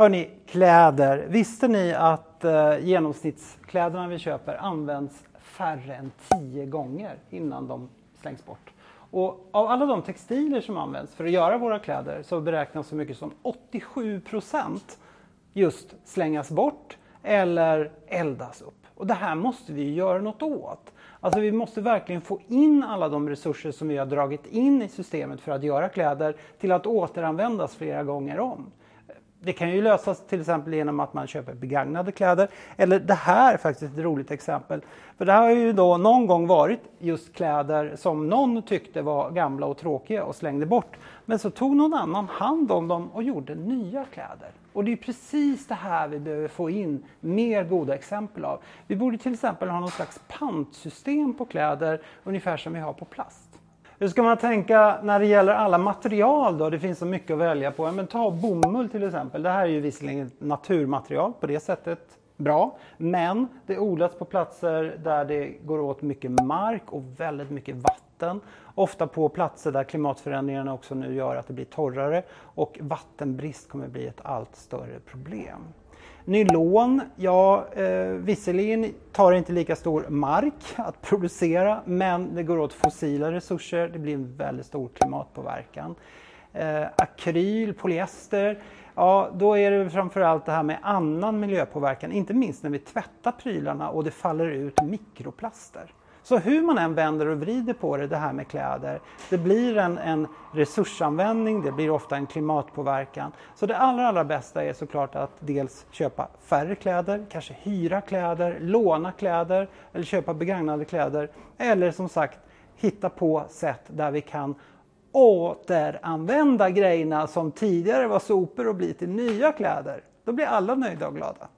Hörni, kläder. Visste ni att eh, genomsnittskläderna vi köper används färre än tio gånger innan de slängs bort? Och av alla de textilier som används för att göra våra kläder så beräknas så mycket som 87 procent just slängas bort eller eldas upp. Och det här måste vi göra något åt. Alltså vi måste verkligen få in alla de resurser som vi har dragit in i systemet för att göra kläder till att återanvändas flera gånger om. Det kan ju lösas till exempel genom att man köper begagnade kläder. Eller det här är faktiskt ett roligt exempel. För det här har ju då någon gång varit just kläder som någon tyckte var gamla och tråkiga och slängde bort. Men så tog någon annan hand om dem och gjorde nya kläder. Och det är precis det här vi behöver få in mer goda exempel av. Vi borde till exempel ha någon slags pantsystem på kläder ungefär som vi har på plast. Hur ska man tänka när det gäller alla material då? Det finns så mycket att välja på. Men ta bomull till exempel. Det här är ju visserligen ett naturmaterial på det sättet. Bra, men det odlas på platser där det går åt mycket mark och väldigt mycket vatten. Ofta på platser där klimatförändringarna också nu gör att det blir torrare och vattenbrist kommer bli ett allt större problem. Nylon, ja eh, visserligen tar det inte lika stor mark att producera men det går åt fossila resurser, det blir en väldigt stor klimatpåverkan. Eh, akryl, polyester, ja då är det framförallt det här med annan miljöpåverkan, inte minst när vi tvättar prylarna och det faller ut mikroplaster. Så hur man än vänder och vrider på det, det här med kläder, det blir en, en resursanvändning, det blir ofta en klimatpåverkan. Så det allra, allra bästa är såklart att dels köpa färre kläder, kanske hyra kläder, låna kläder eller köpa begagnade kläder. Eller som sagt hitta på sätt där vi kan återanvända grejerna som tidigare var sopor och bli till nya kläder. Då blir alla nöjda och glada.